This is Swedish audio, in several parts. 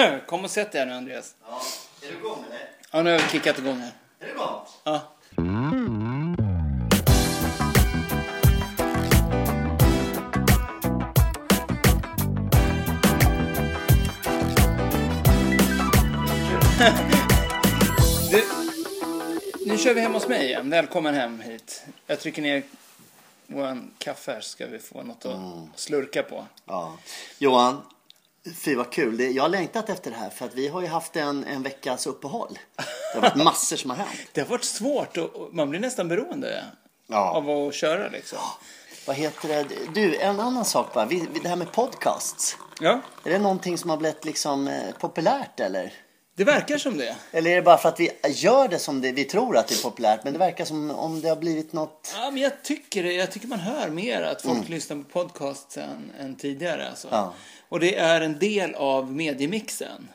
Kom och sätt dig här nu Andreas. Ja. Är du igång eller? Ja, nu har vi kickat igång här. Är du igång? Ja. Du, nu kör vi hem hos mig igen. Välkommen hem hit. Jag trycker ner våran kaffe här så ska vi få något att slurka på. Ja. Johan, fy vad kul. Det, jag har längtat efter det här för att vi har ju haft en, en veckas uppehåll. Det har varit massor som har hänt. Det har varit svårt och och man blir nästan beroende Ja. av att köra liksom. Vad heter det? Du, en annan sak bara. Vi, det här med podcasts. Ja, Är det någonting som har blivit liksom eh, populärt eller? Det verkar som det. Eller är det bara för att vi gör det som det, vi tror att det är populärt men det verkar som om det har blivit något... Ja, men jag tycker det. Jag tycker man hör mer att folk lyssnar på podcasts än, än tidigare. Alltså. Ja. Och det är en del av mediemixen.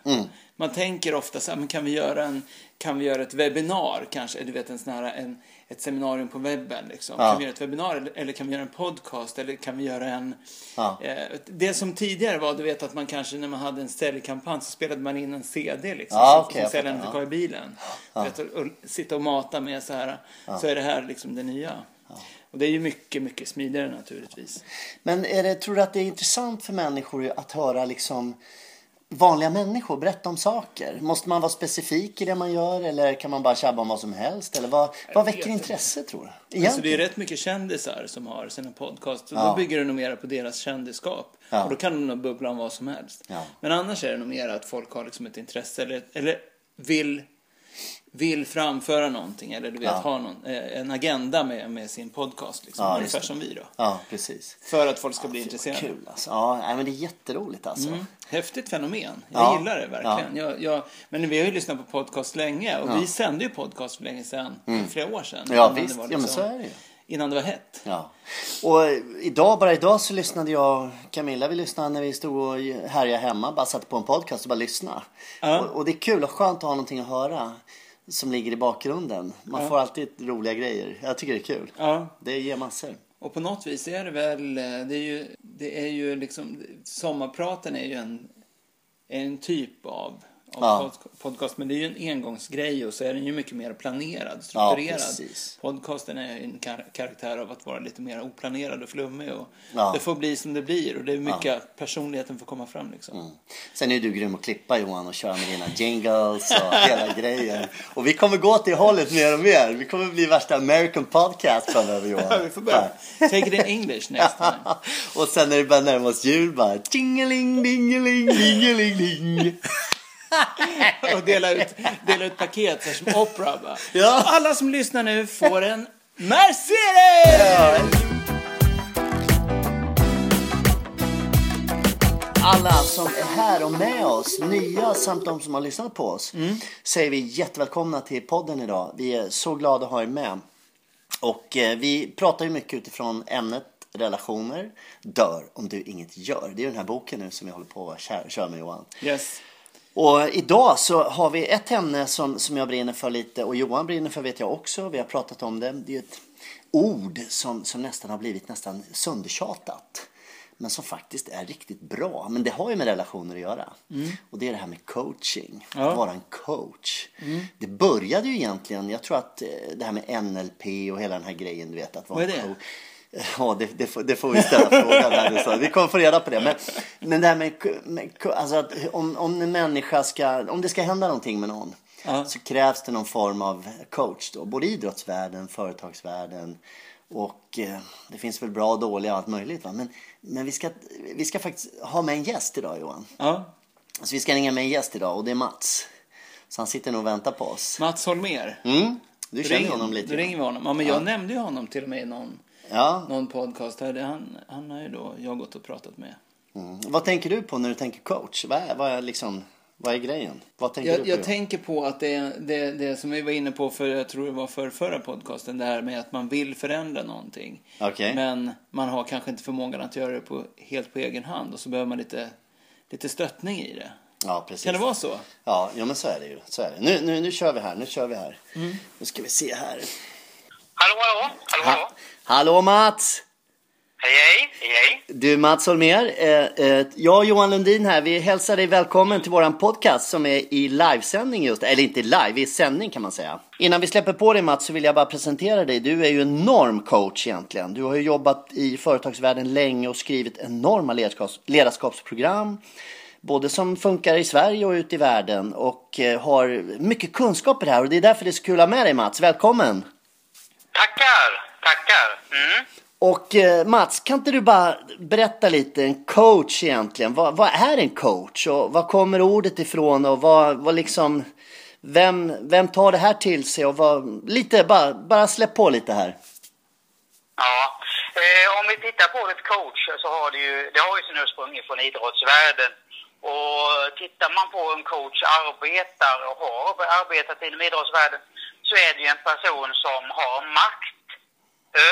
Man tänker ofta så här, men kan vi göra en kan vi göra ett webbinar kanske? Du vet en sån här, en, ett seminarium på webben liksom. Ja. Kan vi göra ett webbinar eller, kan vi göra en podcast eller kan vi göra en... Ja. Eh, det som tidigare var, du vet att man kanske när man hade en säljkampanj så spelade man in en CD liksom. Ja, okej, som säljaren fick ha i bilen. Du Vet, och, och sitta och mata med så här. Så är det här liksom det nya. Och det är ju mycket, mycket smidigare naturligtvis. Men är det, tror du att det är intressant för människor att höra liksom vanliga människor berätta om saker? Måste man vara specifik i det man gör eller kan man bara tjabba om vad som helst? Eller vad, vad väcker inte. intresse tror du? Alltså det är rätt mycket kändisar som har sina podcasts. Och Ja. då bygger det nog mer på deras kändisskap. Ja. Och då kan de nog bubbla om vad som helst. Ja. Men annars är det nog mer att folk har liksom ett intresse eller, eller vill, vill framföra någonting. Eller du vet, Ja. ha någon, eh, en agenda med, med sin podcast. Liksom. Ja, Ungefär som vi då. Ja, precis. För att folk ska bli intresserade. Kul alltså. Ja, men det är jätteroligt alltså. Mm. Häftigt fenomen. Jag Ja. gillar det verkligen. Jag, jag, men vi har ju lyssnat på podcast länge och vi sände ju podcast för länge sedan. För flera år sedan. Mm. Ja, visst. var Ja, men liksom- så är det ju. Innan det var hett. Ja. Och eh, idag, bara idag så lyssnade jag Camilla, vi lyssnade när vi stod och härjade hemma, bara satte på en podcast och bara lyssnade. Ja. Och, och det är kul och skönt att ha någonting att höra som ligger i bakgrunden. Man får alltid roliga grejer. Jag tycker det är kul. Ja. Det ger massor. Och på något vis är det väl, eh, det är ju, det är ju liksom, sommarpraten är ju en, en typ av, av Ja. men det är ju en engångsgrej och så är den ju mycket mer planerad, Ja, strukturerad. precis. Podcasten är en kar- karaktär av att vara lite mer oplanerad och flummig och Ja. det får bli som det blir och det är mycket att personligheten får komma fram liksom. Mm. Sen är du grym att klippa Johan och köra med dina jingles och hela grejen. Och vi kommer gå till hållet mer och mer. Vi kommer bli värsta American podcast framöver Johan. Ja, vi får börja. Take it in English next time. och sen när det börjar närma oss jul bara tingeling dingeling dingeling ding. och dela ut, dela ut paket så som Oprah bara. Ja. Alla som lyssnar nu får en Mercedes! Alla som är här och med oss, nya samt de som har lyssnat på oss, säger vi jättevälkomna till podden idag. Vi är så glada att ha er med. Och eh, vi pratar ju mycket utifrån ämnet relationer dör om du inget gör. Det är ju den här boken nu som vi håller på att kö- köra med Johan. Yes. Och idag så har vi ett ämne som, som jag brinner för lite och Johan brinner för vet jag också. Vi har pratat om det. Det är ett ord som, som nästan har blivit nästan söndertjatat. Men som faktiskt är riktigt bra. Men det har ju med relationer att göra. Och det är det här med coaching. Ja. Att vara en coach. Det började ju egentligen, jag tror att eh, det här med NLP och hela den här grejen du vet. Att vara Vad är det? coach. Ja, det, det, får, det får vi ställa frågan här nu. Så. Vi kommer få reda på det. Men, men det här med, med alltså att om, om en människa ska, om det ska hända någonting med någon. Ja. Så krävs det någon form av coach då. Både idrottsvärlden, företagsvärlden. Och eh, det finns väl bra och dåliga och allt möjligt. Va? Men, men vi, ska, vi ska faktiskt ha med en gäst idag Johan. Ja. Så vi ska ringa med en gäst idag och det är Mats. Så han sitter nog och väntar på oss. Mats Holmér. Mm. Du känner Ring- honom lite. Då ringer vi honom. Ja, men jag nämnde ju honom till och med i någon, Ja. någon podcast. Här. Han, han har ju då jag gått och pratat med. Mm. Vad tänker du på när du tänker coach? Vad är, vad är, liksom, vad är grejen? Vad tänker du Jag, på? jag tänker på att det, det, det som vi var inne på för, jag tror det var för förra podcasten, det här med att man vill förändra någonting. Okej. Men man har kanske inte förmågan att göra det på, helt på egen hand och så behöver man lite, lite stöttning i det. Ja, precis. Kan det vara så? Ja, ja, men så är det ju. Så är det. Nu, nu, nu kör vi här. Nu kör vi här. Mm. Nu ska vi se här. Hallå, hallå? Hallå, hallå? Ha, hallå Mats! Hej, hej, hej. Du Mats Holmér, eh, eh, jag och Johan Lundin här, vi hälsar dig välkommen till våran podcast som är i livesändning just, eller inte live, i sändning kan man säga. Innan vi släpper på dig Mats så vill jag bara presentera dig. Du är ju en normcoach egentligen. Du har ju jobbat i företagsvärlden länge och skrivit enorma ledarskaps ledarskapsprogram. Både som funkar i Sverige och ute i världen och eh, har mycket kunskap i det här och det är därför det är så kul att ha med dig Mats. Välkommen! Tackar, tackar. Mm. Och eh, Mats, kan inte du bara berätta lite, en coach egentligen, vad, vad är en coach och var kommer ordet ifrån och vad, vad liksom, vem, vem tar det här till sig och vad, lite, bara, bara släpp på lite här. Ja, eh, om vi tittar på ordet coach så har det ju, det har ju sin ursprung från idrottsvärlden. Och tittar man på hur en coach arbetar och har arbetat inom idrottsvärlden så är det ju en person som har makt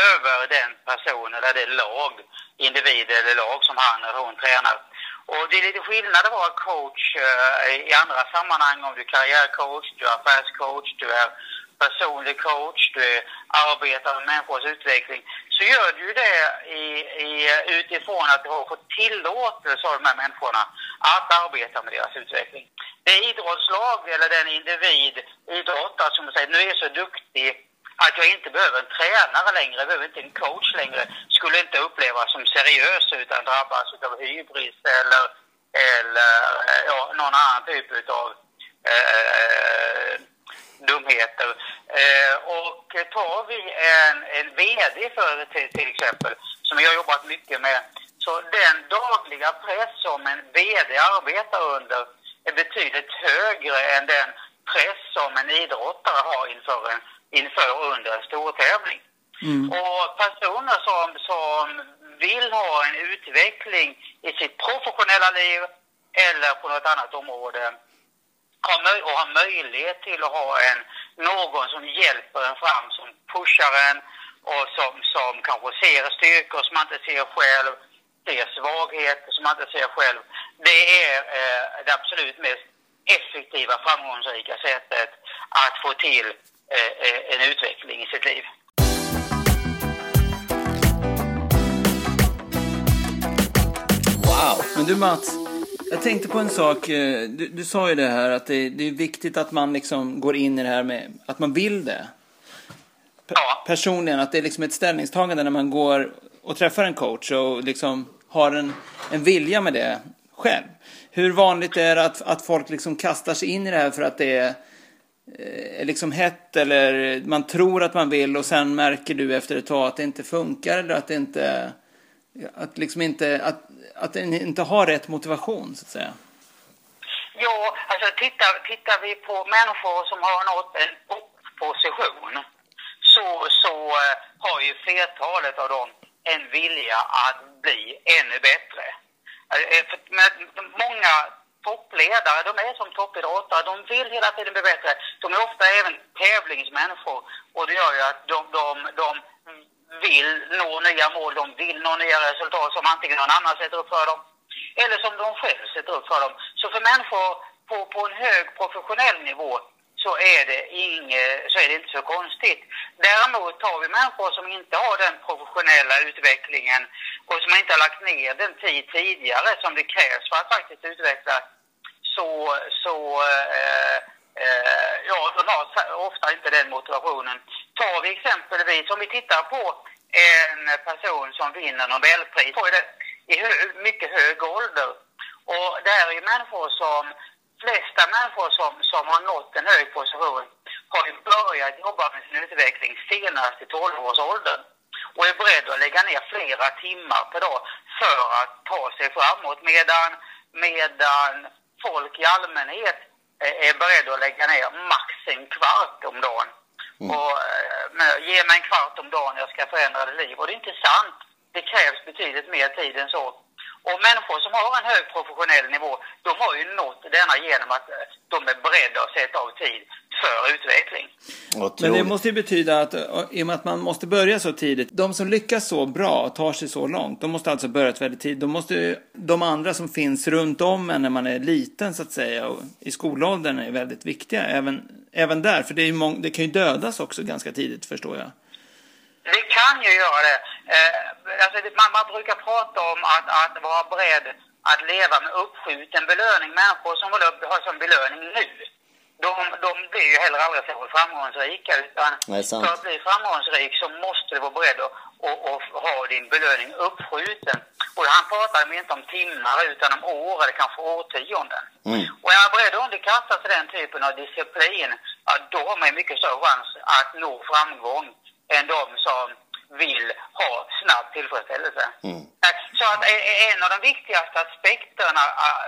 över den person eller det lag, individ eller lag som han eller hon tränar. Och det är lite skillnad att vara coach eh, i andra sammanhang om du är karriärcoach, du är affärscoach, du är personlig coach, du arbetar med människors utveckling. Så gör du ju det i, i, utifrån att du har fått tillåtelse av de här människorna att arbeta med deras utveckling. Det idrottslag eller den individ, idrottare som säger nu är jag så duktig att jag inte behöver en tränare längre, jag behöver inte en coach längre, skulle inte upplevas som seriös utan drabbas av hybris eller, eller ja, någon annan typ av eh, dumheter. Eh, och tar vi en, en VD för till, till exempel, som jag har jobbat mycket med, så den dagliga press som en VD arbetar under är betydligt högre än den press som en idrottare har inför en inför och under en stortävling. Mm. Och personer som, som vill ha en utveckling i sitt professionella liv eller på något annat område har och har möjlighet till att ha en, någon som hjälper en fram, som pushar en och som, som kanske ser styrkor som man inte ser själv, ser svagheter som man inte ser själv. Det är eh, det absolut mest effektiva, framgångsrika sättet att få till Eh, eh, en utveckling i sitt liv. Wow! Men du Mats, jag tänkte på en sak. Eh, du, du sa ju det här att det, det, är viktigt att man liksom går in i det här med att man vill det. ja. Personligen, att det är liksom ett ställningstagande när man går och träffar en coach och liksom har en, en vilja med det själv. Hur vanligt är det att, att folk liksom kastar sig in i det här för att det är Eh, liksom hett eller man tror att man vill och sen märker du efter ett tag att det inte funkar eller att det inte att liksom inte att, att inte har rätt motivation så att säga. Ja, alltså tittar, tittar vi på människor som har nått en position så, så eh, har ju flertalet av dem en vilja att bli ännu bättre. Uh, många toppledare, de är som toppidrottare. De vill hela tiden bli bättre. De är ofta även tävlingsmänniskor och det gör ju att de, de, de vill nå nya mål, de vill nå nya resultat som antingen någon annan sätter upp för dem eller som de själv sätter upp för dem. Så för människor på, på en hög professionell nivå så är, det inge, så är det inte så konstigt. Däremot har vi människor som inte har den professionella utvecklingen och som inte har lagt ner den tid tidigare som det krävs för att faktiskt utveckla så, så eh, eh, ja, de har ofta inte den motivationen. Tar vi exempelvis, om vi tittar på en person som vinner Nobelpris, får det i hö mycket hög ålder. Och det här är ju människor som flesta människor som, som har nått en hög position har ju börjat jobba med sin utveckling senast i 12-årsåldern och är beredd att lägga ner flera timmar per dag för att ta sig framåt medan, medan folk i allmänhet är beredda att lägga ner max en kvart om dagen. Mm. Och, eh, ge mig en kvart om dagen, jag ska förändra det liv. Och det är inte sant. Det krävs betydligt mer tid än så. Och människor som har en hög professionell nivå, de har ju nått denna genom att eh, de är beredda att sätta av tid för utveckling. Men det måste ju betyda att eh, i och med att man måste börja så tidigt, de som lyckas så bra och tar sig så långt, de måste alltså börja väldigt tidigt. De måste de andra som finns runt om en när man är liten så att säga och i skolåldern är väldigt viktiga även, även där, för det, är mång, det kan ju dödas också ganska tidigt förstår jag. Det kan ju göra det. Eh, alltså, man, man brukar prata om att, att vara beredd att leva med uppskjuten belöning. Människor som vill ha som belöning nu, de, de blir ju heller aldrig så framgångsrika. Utan för att bli framgångsrik så måste du vara beredd att och, och ha din belöning uppskjuten. Och han pratar inte om timmar utan om år eller kanske årtionden. Mm. Och är man beredd att underkasta sig den typen av disciplin, ja, då har man mycket större chans att nå framgång än de som vill ha snabb tillfredsställelse. Mm. Så att en av de viktigaste aspekterna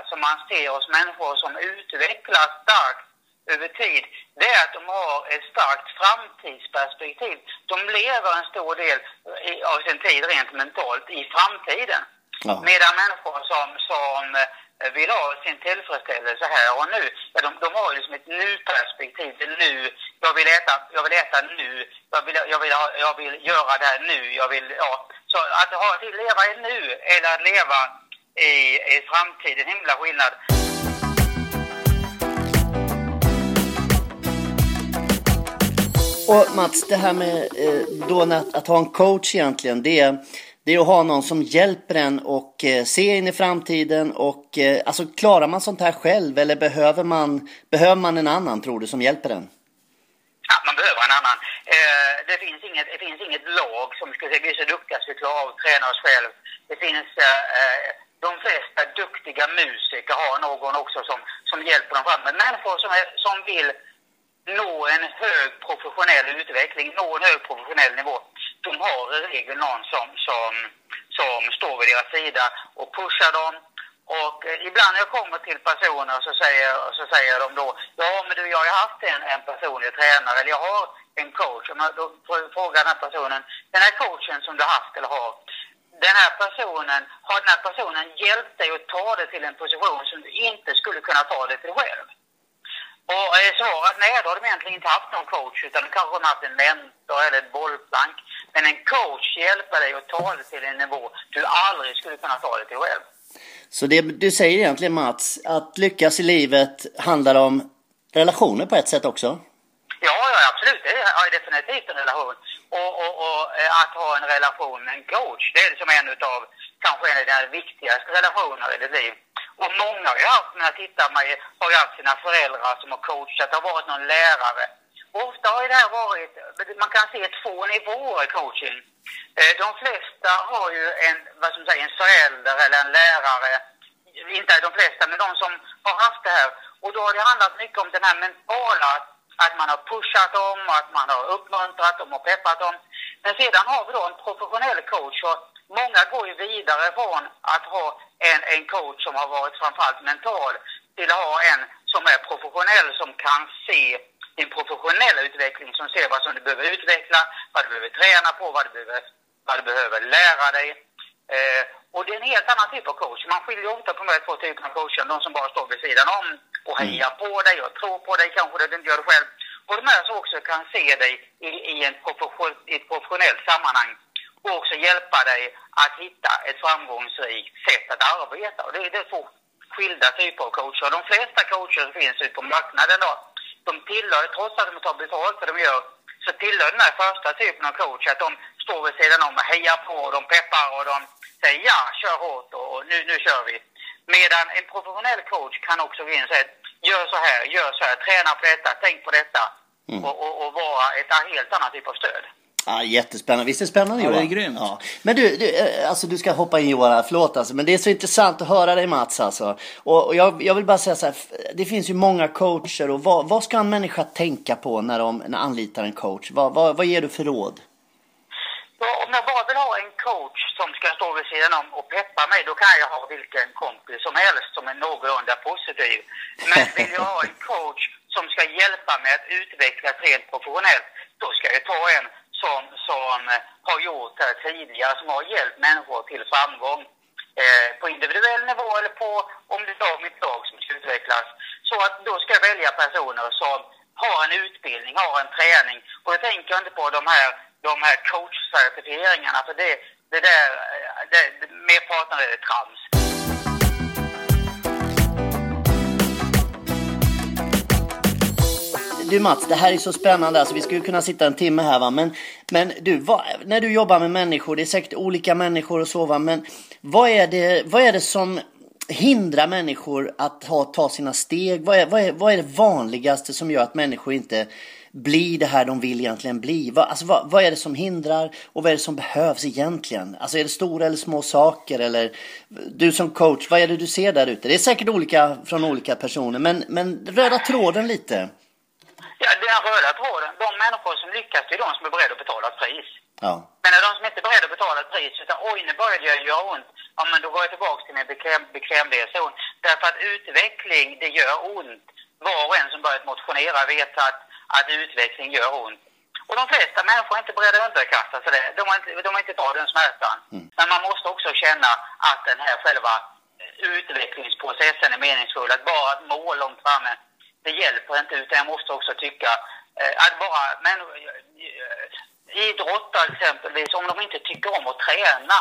som man ser hos människor som utvecklas starkt över tid, det är att de har ett starkt framtidsperspektiv. De lever en stor del av sin tid rent mentalt i framtiden. Ja. Medan människor som, som Eh, vill ha sin tillfredsställelse här och nu, ja, de, de har liksom ett nu-perspektiv. Nu, jag vill äta, jag vill äta nu, jag vill, jag vill, ha, jag vill göra det här nu, jag vill, ja. Så att ha, leva i nu eller att leva i, i framtiden, himla skillnad. Och Mats, det här med eh, då att, att ha en coach egentligen, det är, det är att ha någon som hjälper en och eh, se in i framtiden och eh, alltså klarar man sånt här själv eller behöver man, behöver man en annan tror du som hjälper en? Ja, man behöver en annan. Eh, det, finns inget, det finns inget lag som ska säga, vi är så duktiga så vi klarar av att träna oss själv. Det finns eh, eh de flesta duktiga musiker har någon också som, som hjälper dem fram. Men människor som, är, som vill nå en hög professionell utveckling, nå en hög professionell nivå, de har i regel någon som, som, som står vid deras sida och pushar dem. Och eh, ibland när jag kommer till personer så säger, så säger de då, ja men du jag har haft en, en personlig tränare eller jag har en coach. Och då frågar den här personen, den här coachen som du har haft eller har, den här personen, har den här personen hjälpt dig att ta dig till en position som du inte skulle kunna ta dig till själv? Och eh, svaret nej, då har de egentligen inte haft någon coach utan de kanske har haft en mentor eller ett bollplank. Men en coach hjälper dig att ta dig till en nivå du aldrig skulle kunna ta dig till själv. Så det du säger egentligen Mats, att lyckas i livet handlar om relationer på ett sätt också? Ja, ja absolut. Det är definitivt en relation. Och, och, och eh, att ha en relation med en coach, det är liksom en utav, kanske en av de viktigaste relationerna i ditt liv. Och många har ju haft, när jag tittar mig, har ju haft sina föräldrar som har coachat. Det har varit någon lärare. Och ofta har ju det här varit, man kan se två nivåer i coaching. Eh, de flesta har ju en, vad som säger, en förälder eller en lärare. Inte de flesta, men de som har haft det här. Och då har det handlat mycket om den här mentala, att man har pushat dem, att man har uppmuntrat dem och peppat dem. Men sedan har vi då en professionell coach och många går ju vidare från att ha en, en coach som har varit framförallt mental till att ha en som är professionell som kan se din professionella utveckling, som ser vad som du behöver utveckla, vad du behöver träna på, vad du behöver, vad du behöver lära dig. Eh, och det är en helt annan typ av coach. Man skiljer ofta på de här två typerna av coacher. De som bara står vid sidan om och hejar mm. på dig och tror på dig, kanske du inte gör det själv. Och de här som också kan se dig i, i, en profession, i ett professionellt sammanhang och också hjälpa dig att hitta ett framgångsrikt sätt att arbeta. Och det, det är två skilda typer av coacher. De flesta coacher som finns ute på marknaden då, de tillhör, trots att de tar betalt för det de gör, så tillhör den här första typen av coach att de står vid sidan om och hejar på och de peppar och de säger ja, kör hårt och nu, nu kör vi. Medan en professionell coach kan också gå in och säga gör så här, gör så här, träna på detta, tänk på detta mm. och, och, och vara ett helt annat typ av stöd. Ja, jättespännande. Visst är det spännande Johan? Ja, det är grymt. Ja. Men du, du, eh, alltså du ska hoppa in Johan, förlåt alltså. Men det är så intressant att höra dig Mats alltså. Och, och jag, jag, vill bara säga så här, det finns ju många coacher och vad, vad ska en människa tänka på när de när anlitar en coach? Vad, vad, vad ger du för råd? Ja, om jag bara vill ha en coach som ska stå vid sidan om och peppa mig, då kan jag ha vilken kompis som helst som är någorlunda positiv. Men vill jag ha en coach som ska hjälpa mig att utvecklas rent professionellt, då ska jag ta en som, som eh, har gjort det tidigare, som har hjälpt människor till framgång eh, på individuell nivå eller på om det är mitt lag som ska utvecklas. Så att då ska jag välja personer som har en utbildning, har en träning. Och då tänker jag inte på de här, de här coachcertifieringarna, för det, det där, eh, det, merparten är det trams. Du, Mats, det här är så spännande. Alltså, vi skulle kunna sitta en timme här va. Men, men du, vad, när du jobbar med människor, det är säkert olika människor och så va. Men vad är det, vad är det som hindrar människor att ha, ta sina steg? Vad är, vad, är, vad är det vanligaste som gör att människor inte blir det här de vill egentligen bli? Vad, alltså, vad, vad är det som hindrar och vad är det som behövs egentligen? Alltså är det stora eller små saker? Eller du som coach, vad är det du ser där ute? Det är säkert olika från olika personer, men, men röda tråden lite. Ja, den röda tråden, de människor som lyckas, det är de som är beredda att betala ett pris. Ja. Men är de som inte är beredda att betala ett pris, utan oj, nu började jag göra ont, ja men då går jag tillbaka till min bekväm, bekvämlighetszon. Därför att utveckling, det gör ont. Var och en som börjat motionera vet att, att utveckling gör ont. Och de flesta människor är inte beredda att underkasta sig det. De har inte, de har inte tagit den smärtan. Men man måste också känna att den här själva utvecklingsprocessen är meningsfull. Att bara ett mål långt framme, det hjälper inte. Utan jag måste också tycka eh, att bara människor, eh, idrottare exempelvis, om de inte tycker om att träna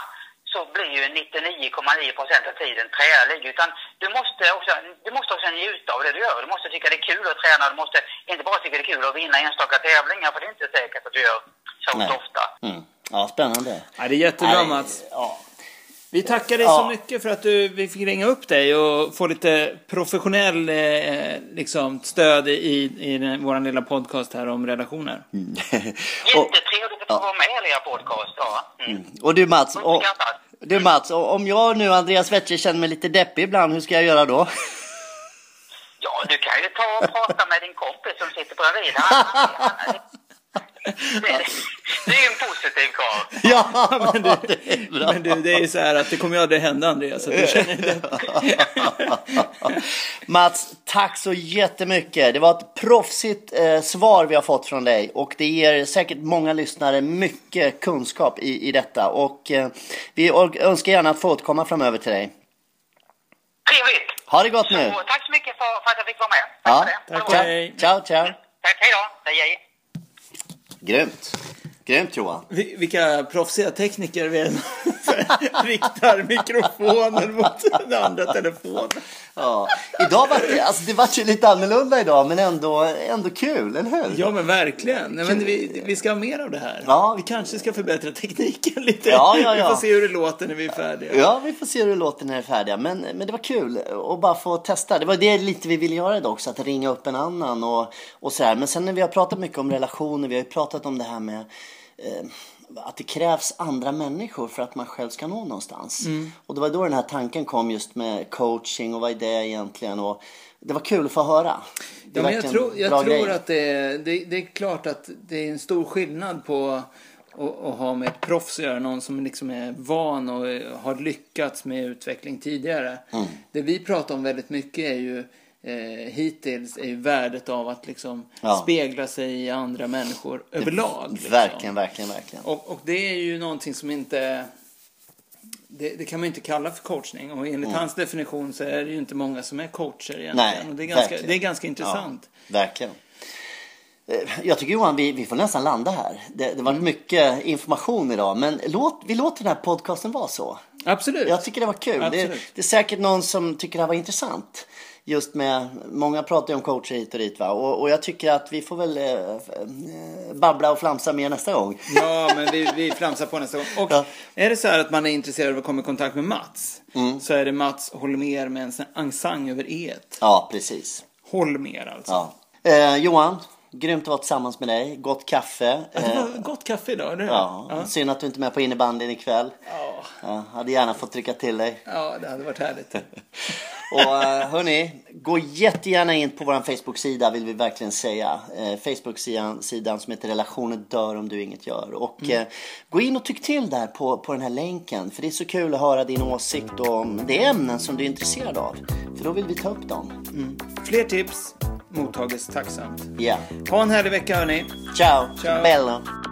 så blir ju 99,9 procent av tiden trälig. Utan du måste, också, du måste också njuta av det du gör. Du måste tycka det är kul att träna. Du måste inte bara tycka det är kul att vinna enstaka tävlingar, för det är inte säkert att du gör så ofta. Mm. Ja, spännande. Ja, det är jättebra Nej, Mats. Ja. Vi tackar dig Ja. så mycket för att du, vi fick ringa upp dig och få lite professionell eh, liksom, stöd i, i den, vår lilla podcast här om relationer. och, Jättetrevligt att få vara med i er podcast. Ja. Mm. och du Mats, och, du Mats, och om jag nu Andreas Wetsche känner mig lite deppig ibland, hur ska jag göra då? Ja, du kan ju ta och prata med din kompis som sitter bredvid. Han, han, han, det, det är ju en positiv karl. ja, Men det du, är bra. men du, det är ju så här att det kommer ju aldrig hända Andreas. Så att du känner det. Mats, tack så jättemycket. Det var ett proffsigt eh, svar vi har fått från dig och det ger säkert många lyssnare mycket kunskap i, i detta och eh, vi önskar gärna att få återkomma framöver till dig. Trevligt. Ha det gott nu. Så, tack så mycket för, för att jag fick vara med. Tack Ja, för det. tack. Det. Hej. ciao, ciao. Tack, hej då. Hej, hej. Grymt. Grymt Johan. Vi- Vilka proffsiga tekniker vi är. Riktar mikrofonen mot den andra telefonen. Ja. Idag var det, alltså det var ju lite annorlunda idag men ändå, ändå kul, eller hur? Ja men verkligen. Nej, men vi, vi ska ha mer av det här. Ja. Vi kanske ska förbättra tekniken lite. Ja, ja, ja. Vi får se hur det låter när vi är färdiga. Ja, vi får se hur det låter när det är färdiga. Men, men det var kul att bara få testa. Det var det lite vi ville göra idag också, att ringa upp en annan och, och så här. Men sen när vi har pratat mycket om relationer, vi har ju pratat om det här med att det krävs andra människor för att man själv ska nå någonstans. Och det var då den här tanken kom just med coaching och vad är det egentligen? Och det var kul att få höra. Det Ja, men jag tror, jag tror grej. att det är, det, det är klart att det är en stor skillnad på att, att ha med ett proffs att göra, någon som liksom är van och har lyckats med utveckling tidigare. Mm. Det vi pratar om väldigt mycket är ju eh, hittills är ju värdet av att liksom Ja. spegla sig i andra människor överlag. Liksom. Verkligen, verkligen, verkligen. Och, och det är ju någonting som inte... Det, det kan man ju inte kalla för coachning. Och enligt hans definition så är det ju inte många som är coacher egentligen. Nej, och det, är ganska, verkligen. det är ganska intressant. Ja, verkligen. Eh, Jag tycker Johan, vi, vi får nästan landa här. Det, det var mycket information idag, men låt, vi låter den här podcasten vara så. Absolut. Jag tycker det var kul. Det, det är säkert någon som tycker det var intressant. Just med, många pratar ju om coacher hit och dit va. Och, och jag tycker att vi får väl eh, eh, babbla och flamsa mer nästa gång. Ja, men vi, vi flamsar på nästa gång. Och Ja. är det så här att man är intresserad av att komma i kontakt med Mats Mm. så är det Mats Holmer med en sån här över et. Ja, precis. Holmer alltså. Ja. Eh, Johan, grymt att vara tillsammans med dig. Gott kaffe. Eh, gott kaffe idag, eller hur? ja. ja. Synd att du inte är med på innebandyn ikväll. Ja. Ja, hade gärna fått trycka till dig. Ja, det hade varit härligt. Och eh, hörni, gå jättegärna in på vår Facebook-sida vill vi verkligen säga. Eh, Facebook-sidan sidan som heter Relationer dör om du inget gör. Och eh, gå in och tyck till där på, på den här länken. För det är så kul att höra din åsikt om det ämnen som du är intresserad av. För då vill vi ta upp dem. Fler tips mottages tacksamt. Ja. Ha en härlig vecka hörni. Ciao, Ciao. bello.